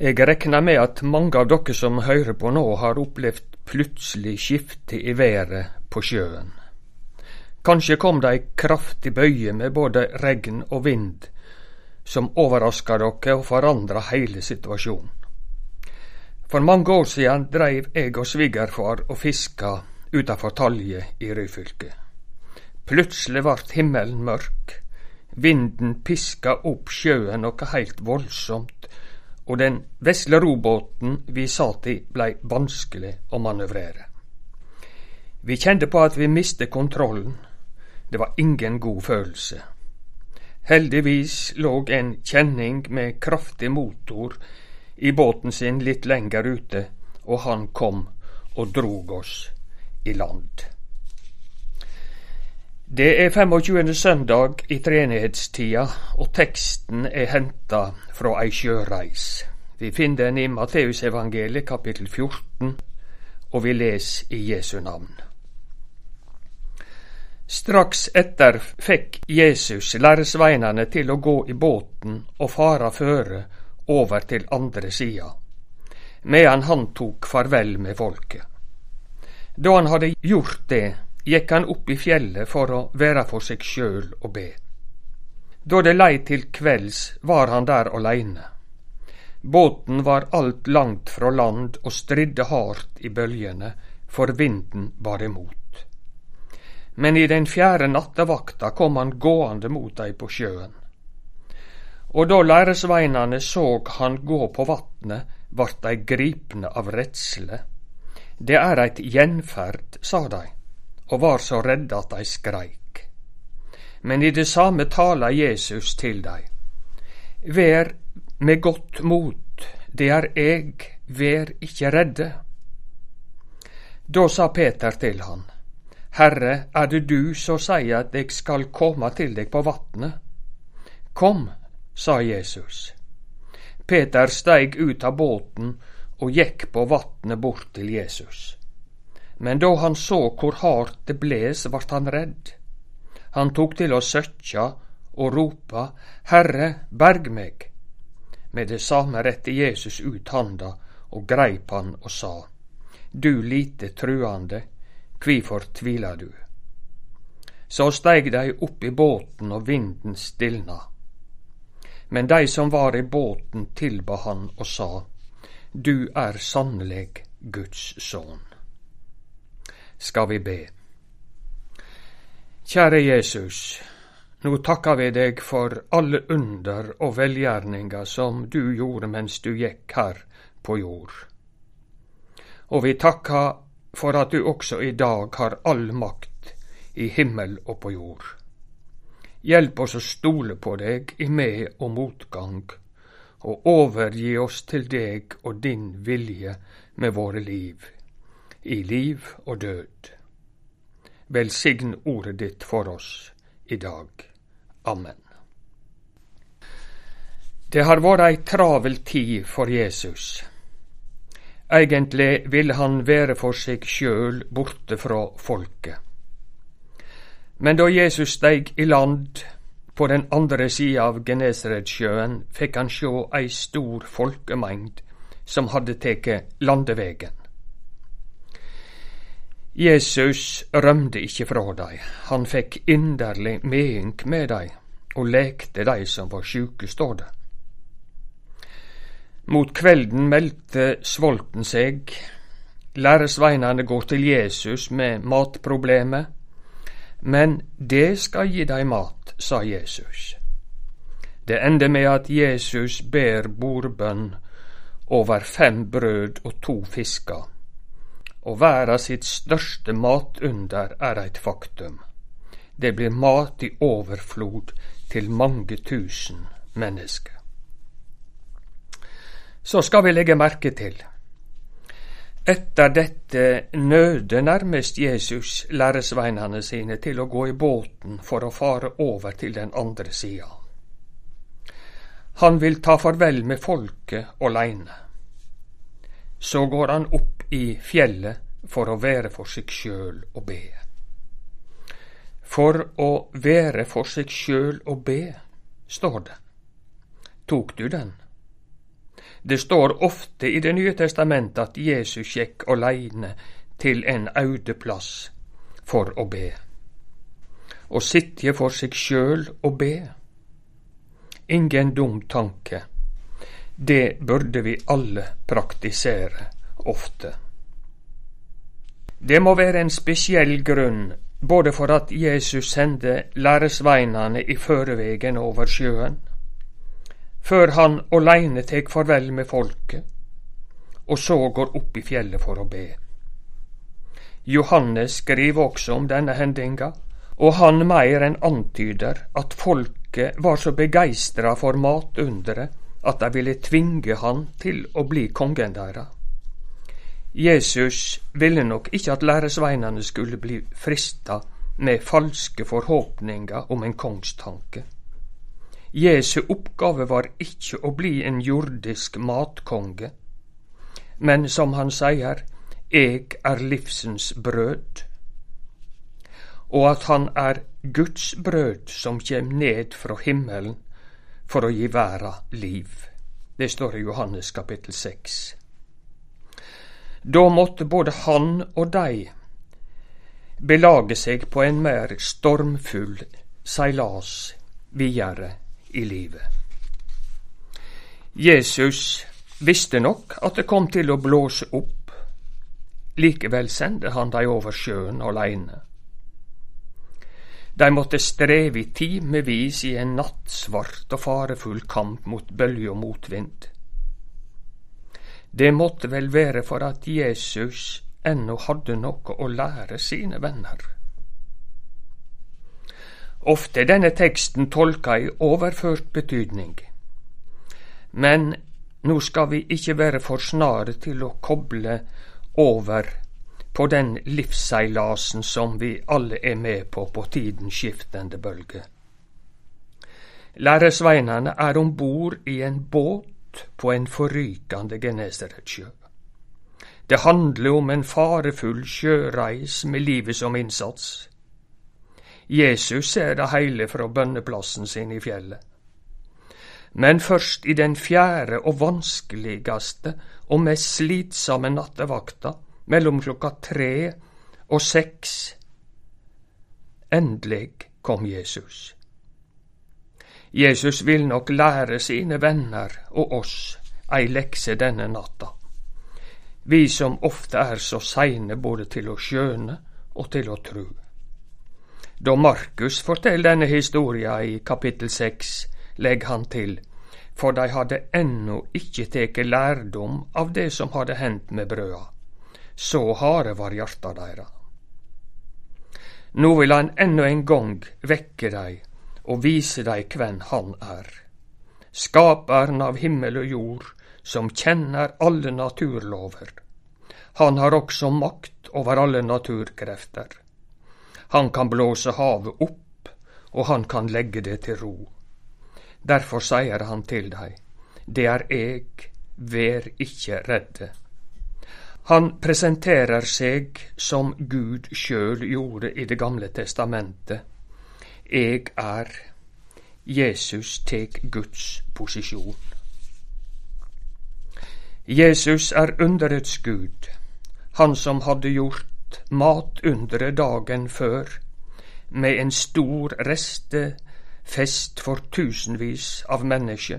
Jeg regner med at mange av dere som hører på nå, har opplevd plutselig skifte i været på sjøen. Kanskje kom det ei kraftig bøye med både regn og vind, som overraska dere og forandra hele situasjonen. For mange år siden dreiv jeg og svigerfar og fiska utafor Talje i Ryfylke. Plutselig vart himmelen mørk, vinden piska opp sjøen noe heilt voldsomt, og den vesle robåten vi satt i blei vanskelig å manøvrere. Vi kjente på at vi mistet kontrollen. Det var ingen god følelse. Heldigvis lå en kjenning med kraftig motor i båten sin litt lenger ute, og han kom og drog oss i land. Det er 25. søndag i treenighetstida, og teksten er henta fra ei sjøreis. Vi finner den i Matteusevangeliet kapittel 14, og vi leser i Jesu navn. Straks etter fikk Jesus læresveinene til å gå i båten og fara føre over til andre sida, medan han tok farvel med folket. Da han hadde gjort det, gikk han opp i fjellet for å være for seg sjøl og be. Da det lei til kvelds, var han der aleine. Båten var alt langt fra land og stridde hardt i bølgene, for vinden bar imot. Men i den fjerde nattevakta kom han gående mot dei på sjøen. Og da læresveinane såg han gå på vatnet, vart dei gripne av redsle. Det er eit gjenferd, sa dei og var så redde at dei skreik. Men i det samme tala Jesus til dei. Vær med godt mot, det er eg, vær ikkje redde. Da sa Peter til han, Herre, er det du som sier at eg skal komme til deg på vatnet? Kom, sa Jesus. Peter steig ut av båten og gikk på vatnet bort til Jesus. Men da han så hvor hardt det bles, vart han redd. Han tok til å søkja og ropa, Herre, berg meg. Med det samme rette Jesus ut handa og greip han og sa, Du lite truande, kvifor tviler du? Så steig dei opp i båten, og vinden stilna. Men dei som var i båten, tilba han og sa, Du er sannelig Guds sønn skal vi be. Kjære Jesus, nå takker vi deg for alle under og velgjerninger som du gjorde mens du gikk her på jord. Og vi takker for at du også i dag har all makt i himmel og på jord. Hjelp oss å stole på deg i med- og motgang, og overgi oss til deg og din vilje med våre liv i liv og død. Velsign ordet ditt for oss i dag. Amen. Det har vært ei travel tid for Jesus. Egentlig ville han være for seg sjøl borte fra folket. Men da Jesus steig i land på den andre sida av Genesaretsjøen, fikk han sjå ei stor folkemengd som hadde teke landevegen. Jesus rømde ikkje fra dei, han fikk inderlig medynk med dei og lekte dei som var sjuke, står det. Mot kvelden meldte svolten seg. Læresveinane går til Jesus med matproblemet. Men det skal gi dei mat, sa Jesus. Det ender med at Jesus ber bordbønn over fem brød og to fisker og verda sitt største matunder er eit faktum. Det blir mat i overflod til mange tusen mennesker. Så skal vi legge merke til. Etter dette nøde nærmest Jesus læresveinene sine til å gå i båten for å fare over til den andre sida. Han vil ta farvel med folket åleine. Så går han opp i fjellet for å være for seg sjøl og be. For å være for seg sjøl og be, står det. Tok du den? Det står ofte i Det nye testamentet at Jesus gikk aleine til en aude plass for å be. Å sitje for seg sjøl og be. Ingen dum tanke. Det burde vi alle praktisere ofte. Det må være en spesiell grunn både for at Jesus sendte læresveinene i førevegen over sjøen, før han åleine tek farvel med folket, og så går opp i fjellet for å be. Johannes skriver også om denne hendinga, og han meir enn antyder at folket var så begeistra for matunderet at de ville tvinge han til å bli kongen deres. Jesus ville nok ikke at læresveinene skulle bli frista med falske forhåpninger om en kongstanke. Jesu oppgave var ikke å bli en jordisk matkonge, men som han sier, eg er livsens brød, og at han er Guds brød som kjem ned fra himmelen for å gi verda liv. Det står i Johannes kapittel 6. Da måtte både han og de belage seg på en mer stormfull seilas videre i livet. Jesus visste nok at det kom til å blåse opp. Likevel sendte han dei over sjøen aleine. De måtte streve i timevis i en nattsvart og farefull kamp mot bølge og motvind. Det måtte vel være for at Jesus ennå hadde noe å lære sine venner. Ofte er denne teksten tolka i overført betydning, men nå skal vi ikke være for snare til å koble over på den livsseilasen som vi alle er med på på tidens skiftende bølge. Læresveinene er om bord i en båt på en forrykende Genesaretsjø. Det handler om en farefull sjøreis med livet som innsats. Jesus ser det heile fra bønneplassen sin i fjellet. Men først i den fjerde og vanskeligste og mest slitsomme nattevakta, mellom klokka tre og seks, endelig kom Jesus. Jesus vil nok lære sine venner og oss ei lekse denne natta, vi som ofte er så seine både til å skjøne og til å tru. Da Markus forteller denne historia i kapittel seks, legg han til, for de hadde ennå ikke teke lærdom av det som hadde hendt med brøda. Så harde var hjarta deira. Nå vil han ennå en gong vekke dei og vise dei kven han er. Skaperen av himmel og jord, som kjenner alle naturlover. Han har også makt over alle naturkrefter. Han kan blåse havet opp, og han kan legge det til ro. Derfor sier han til dei, det er eg, vær ikkje redde. Han presenterer seg som Gud sjøl gjorde i Det gamle testamentet, Eg er. Jesus tek Guds posisjon. Jesus er underets Gud, han som hadde gjort matunderet dagen før, med en stor restefest for tusenvis av mennesker.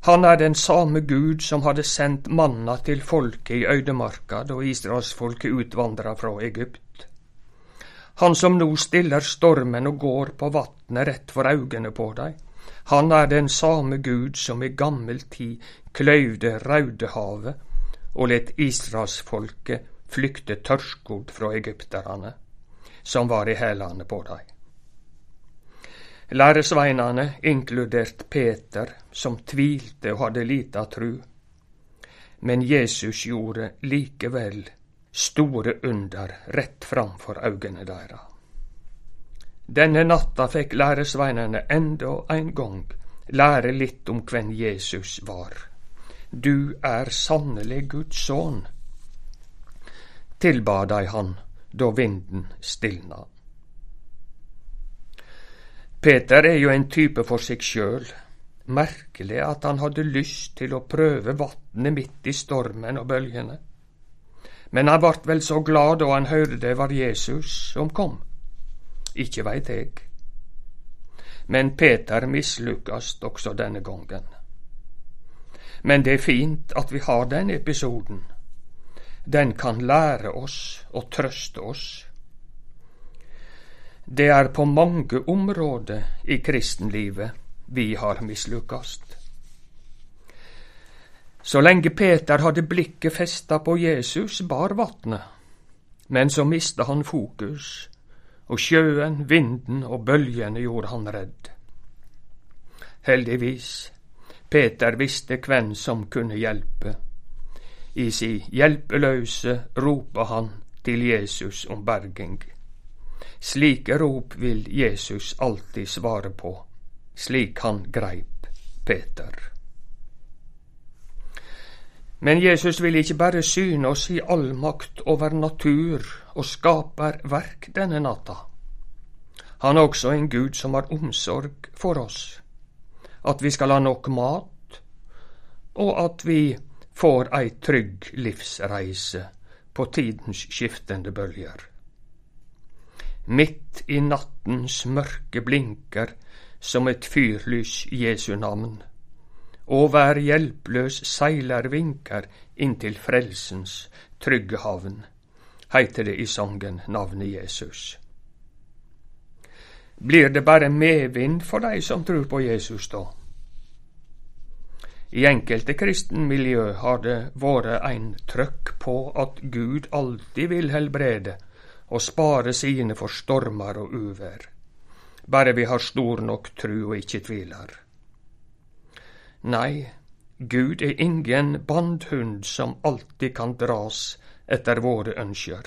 Han er den samme Gud som hadde sendt manna til folket i øydemarka da israelsfolket utvandra fra Egypt. Han som nå stiller stormen og går på vatnet rett for augene på dei. Han er den same Gud som i gammel tid kløyvde Raudehavet og let Israelsfolket flykte tørrskodd fra egypterne, som var i hælane på dei. Læresveinane, inkludert Peter, som tvilte og hadde lita tru. Men Jesus gjorde likevel store under rett framfor augene deira. Denne natta fikk læresveinene enda ein gong lære litt om hvem Jesus var. Du er sannelig Guds sønn, tilbad dei han da vinden stilna. Peter er jo en type for seg sjøl, merkelig at han hadde lyst til å prøve vatnet midt i stormen og bølgene. Men han vart vel så glad da han hørte det var Jesus som kom. Ikke veit eg. Men Peter mislukkast også denne gongen. Men det er fint at vi har den episoden. Den kan lære oss og trøste oss. Det er på mange områder i kristenlivet vi har mislukkast. Så lenge Peter hadde blikket festa på Jesus, bar vatnet, men så mista han fokus, og sjøen, vinden og bølgene gjorde han redd. Heldigvis, Peter visste hvem som kunne hjelpe. I si hjelpeløse ropa han til Jesus om berging. Slike rop vil Jesus alltid svare på, slik han greip Peter. Men Jesus vil ikke bare syne oss i all makt over natur og skaper verk denne natta. Han er også en Gud som har omsorg for oss, at vi skal ha nok mat, og at vi får ei trygg livsreise på tidens skiftende bølger. Midt i nattens mørke blinker som et fyrlys Jesu navn. Og hver hjelpløs seiler vinker inntil frelsens trygge havn, heiter det i sangen Navnet Jesus. Blir det bare medvind for de som tror på Jesus, da? I enkelte kristenmiljø har det vært ein trøkk på at Gud alltid vil helbrede og spare sine for stormer og uvær, bare vi har stor nok tru og ikke tviler. Nei, Gud er ingen bandhund som alltid kan dras etter våre ønsker.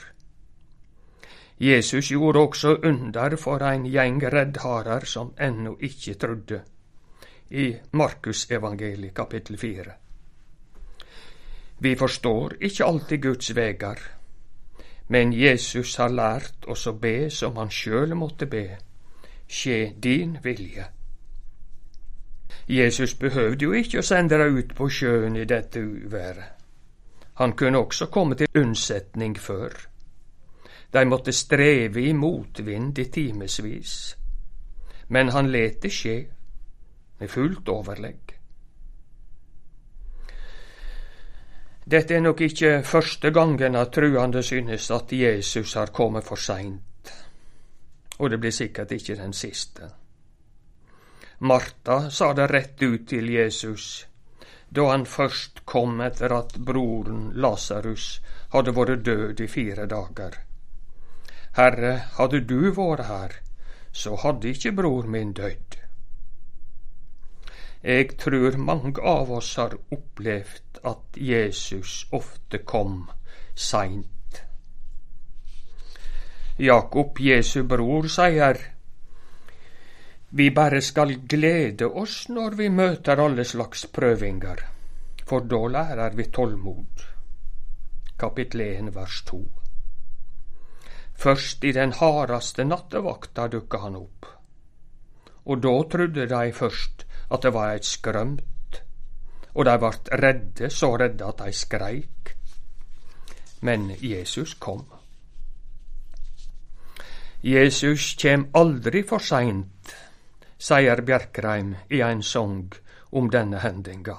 Jesus gjorde også under for ein gjeng reddharer som ennå ikke trudde, i Markusevangeliet kapittel fire. Vi forstår ikke alltid Guds vegar, men Jesus har lært oss å be som han sjøl måtte be. Skje din vilje. Jesus behøvde jo ikke å sende deg ut på sjøen i dette uværet. Han kunne også komme til unnsetning før. De måtte streve i motvind i timevis. Men han let det skje med fullt overlegg. Dette er nok ikke første gangen at truende synes at Jesus har kommet for seint, og det blir sikkert ikke den siste. Martha sa det rett ut til Jesus da han først kom etter at broren Lasarus hadde vært død i fire dager. Herre, hadde du vært her, så hadde ikke bror min dødd. Eg tror mange av oss har opplevd at Jesus ofte kom seint. Jakob, Jesu bror, sier vi bare skal glede oss når vi møter alle slags prøvinger, for da lærer vi tålmod. Kapittel 1, vers 2. Først i den hardaste nattevakta dukka han opp, og da trudde de først at det var eit skrømt, og dei vart redde, så redde at dei skreik. Men Jesus kom. Jesus kjem aldri for seint, sier Bjerkreim i ein song om denne hendinga.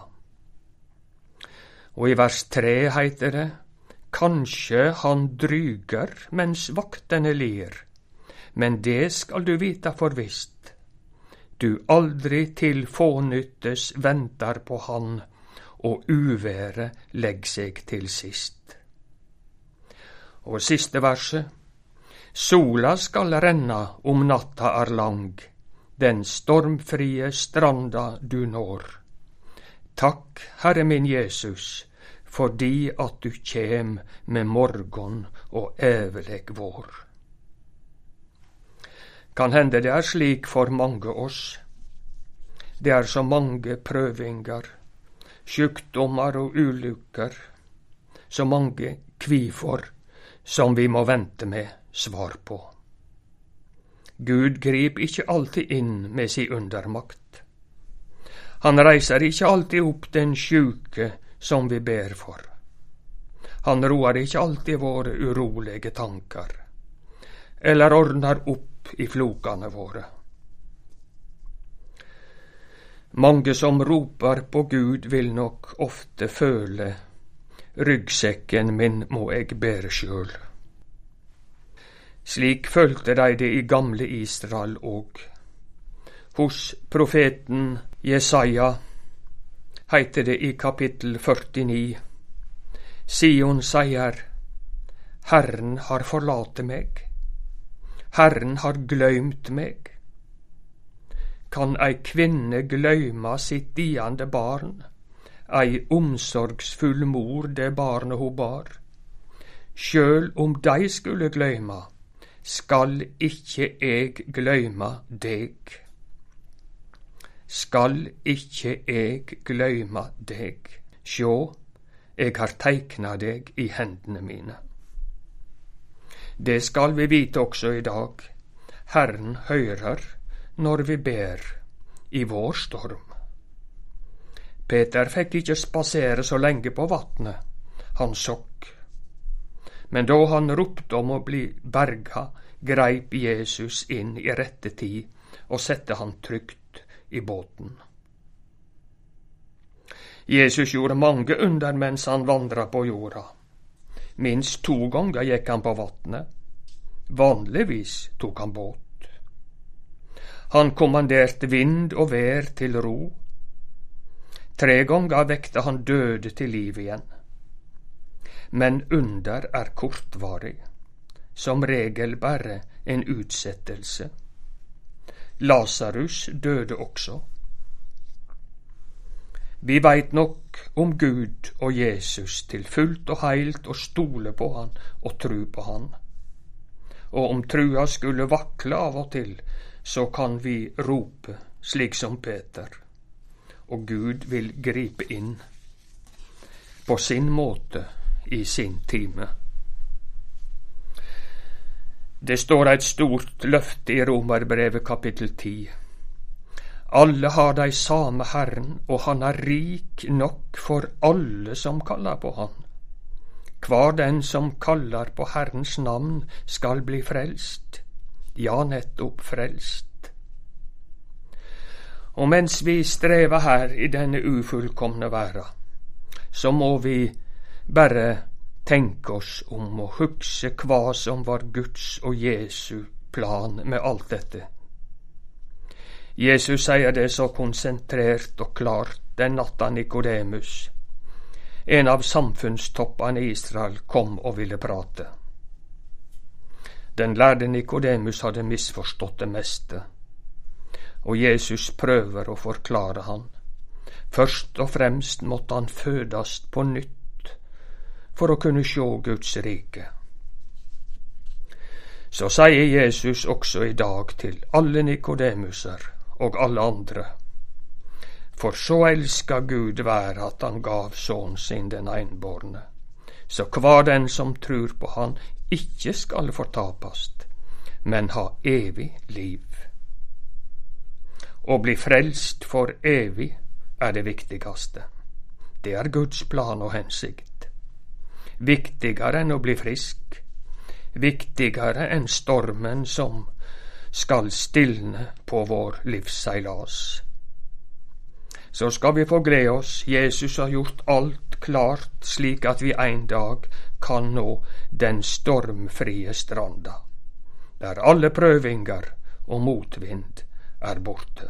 Og i vers tre heiter det Kanskje han dryger mens vaktene lir, men det skal du vita for visst du aldri til fånyttes ventar på Han, og uværet legg seg til sist. Og siste verset. Sola skal renna om natta er lang, den stormfrie stranda du når. Takk, Herre min Jesus, fordi at du kjem med morgon og evig vår. Kan hende det er slik for mange oss. Det er så mange prøvinger, sjukdommer og ulykker, så mange kvifor som vi må vente med svar på. Gud grip ikkje alltid inn med si undermakt. Han reiser ikke alltid opp den sjuke som vi ber for. Han roar ikke alltid våre urolige tanker, eller ordner opp i flokene våre. Mange som roper på Gud, vil nok ofte føle ryggsekken min må eg bære sjøl. Slik følte de det i gamle Israel òg. Hos profeten Jesaja heiter det i kapittel 49 Sion sier Herren har forlate meg, Herren har gløymt meg. Kan ei kvinne gløyma sitt diande barn, ei omsorgsfull mor det barnet ho bar? Sjøl om dei skulle gløyma, skal ikkje eg gløyma deg skal ikkje eg gløyma deg. Sjå, eg har teikna deg i hendene mine. Det skal vi vite også i dag. Herren hører når vi ber i vår storm. Peter fikk ikke spasere så lenge på vatnet, han sokk. Men da han ropte om å bli berga, greip Jesus inn i rette tid og sette han trygt i båten. Jesus gjorde mange under mens han vandra på jorda. Minst to ganger gikk han på vatnet. Vanligvis tok han båt. Han kommanderte vind og vær til ro. Tre ganger vekte han døde til liv igjen. Men under er kortvarig, som regel bare en utsettelse. Lasarus døde også. Vi veit nok om Gud og Jesus til fullt og heilt å stole på Han og tru på Han. Og om trua skulle vakle av og til, så kan vi rope slik som Peter, og Gud vil gripe inn på sin måte i sin time. Det står et stort løfte i Romerbrevet kapittel ti. Alle har dei same Herren, og Han er rik nok for alle som kaller på Han. Kvar den som kaller på Herrens navn, skal bli frelst. Ja, nettopp frelst. Og mens vi strever her i denne ufullkomne verda, så må vi bare tenke oss om og hugse hva som var Guds og Jesu plan med alt dette. Jesus sier det så konsentrert og klart den natta Nikodemus, en av samfunnstoppene i Israel, kom og ville prate. Den lærde Nikodemus hadde misforstått det meste, og Jesus prøver å forklare han. Først og fremst måtte han fødast på nytt for å kunne sjå Guds rike. Så sier Jesus også i dag til alle nikodemuser og alle andre. For så elska Gud være at han gav sønnen sin den einbårne, så hver den som trur på Han, ikke skal fortapast, men ha evig liv. Å bli frelst for evig er det viktigste. Det er Guds plan og hensikt viktigere enn å bli frisk, viktigere enn stormen som skal stilne på vår livsseilas. Så skal vi få glede oss, Jesus har gjort alt klart slik at vi en dag kan nå den stormfrie stranda, der alle prøvinger og motvind er borte.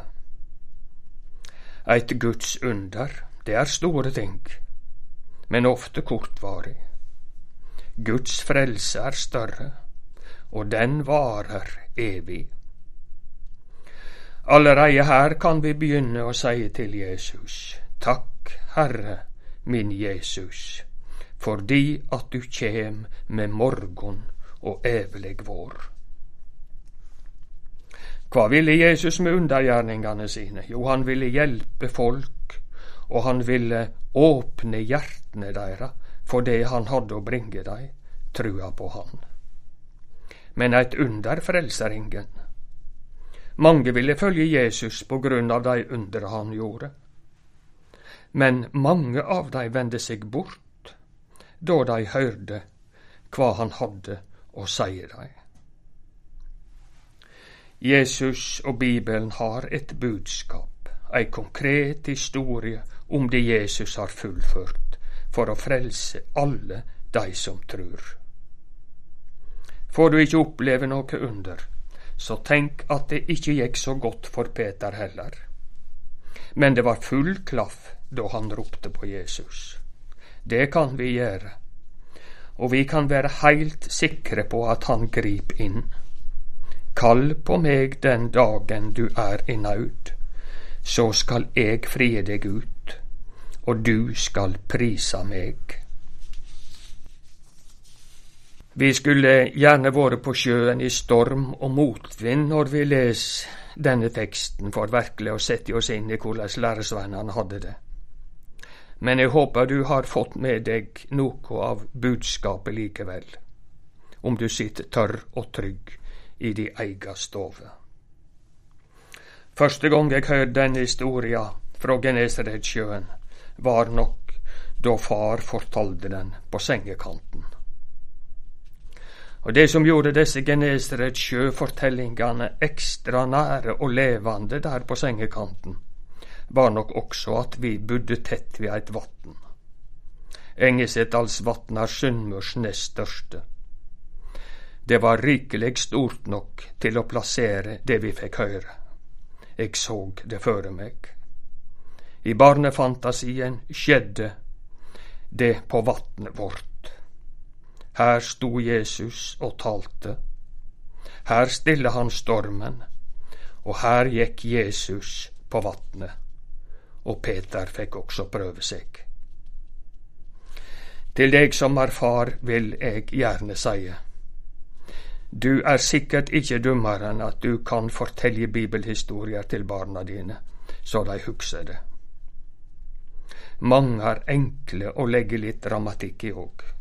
Eit Guds under, det er store ting, men ofte kortvarig. Guds frelse er større, og den varer evig. Allereie her kan vi begynne å seie til Jesus, Takk, Herre min Jesus, fordi at du kjem med morgon og evig vår. Hva ville Jesus med undergjerningane sine? Jo, han ville hjelpe folk, og han ville åpne hjertene deira for det han hadde å bringe dei, trua på han. Men eit under frelser ingen. Mange ville følge Jesus på grunn av dei under han gjorde. men mange av dei vende seg bort da dei hørte hva han hadde å seie dei. Jesus og Bibelen har et budskap, ei konkret historie om det Jesus har fullført for å frelse alle dei som trur. Får du ikke oppleve noe under, så tenk at det ikke gikk så godt for Peter heller. Men det var full klaff da han ropte på Jesus. Det kan vi gjøre, og vi kan være heilt sikre på at han griper inn. Kall på meg den dagen du er i naud, så skal eg frie deg ut, og du skal prisa meg. Vi skulle gjerne vært på sjøen i storm og motvind når vi leser denne teksten, for virkelig å sette oss inn i hvordan læresveinene hadde det. Men jeg håper du har fått med deg noe av budskapet likevel, om du sitter tørr og trygg i di eiga stove. Første gang jeg hørte denne historia fra Genesaretsjøen, var nok da far fortalte den på sengekanten. Og det som gjorde disse Genesarets sjøfortellingene ekstra nære og levende der på sengekanten, var nok også at vi bodde tett ved eit vatn. Engesetdalsvatn er Sunnmørs nest største. Det var rikelig stort nok til å plassere det vi fikk høre. Eg såg det føre meg. I barnefantasien skjedde det på vatnet vårt. Her sto Jesus og talte. Her stille han stormen, og her gikk Jesus på vatnet. Og Peter fikk også prøve seg. Til deg som er far, vil eg gjerne seie. Du er sikkert ikke dummere enn at du kan fortelle bibelhistorier til barna dine, så de husker det. Mange er enkle å legge litt dramatikk i òg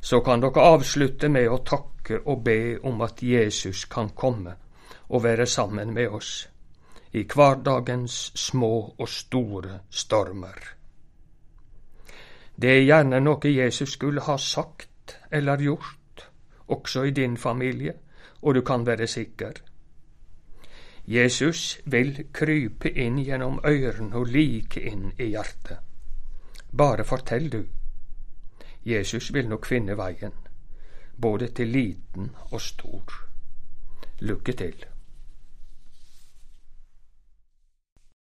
så kan dere avslutte med å takke og be om at Jesus kan komme og være sammen med oss i hverdagens små og store stormer. Det er gjerne noe Jesus skulle ha sagt eller gjort, også i din familie, og du kan være sikker. Jesus vil krype inn gjennom ørene og like inn i hjertet. Bare fortell, du. Jesus vil nok finne veien, både til liten og stor. Lykke til.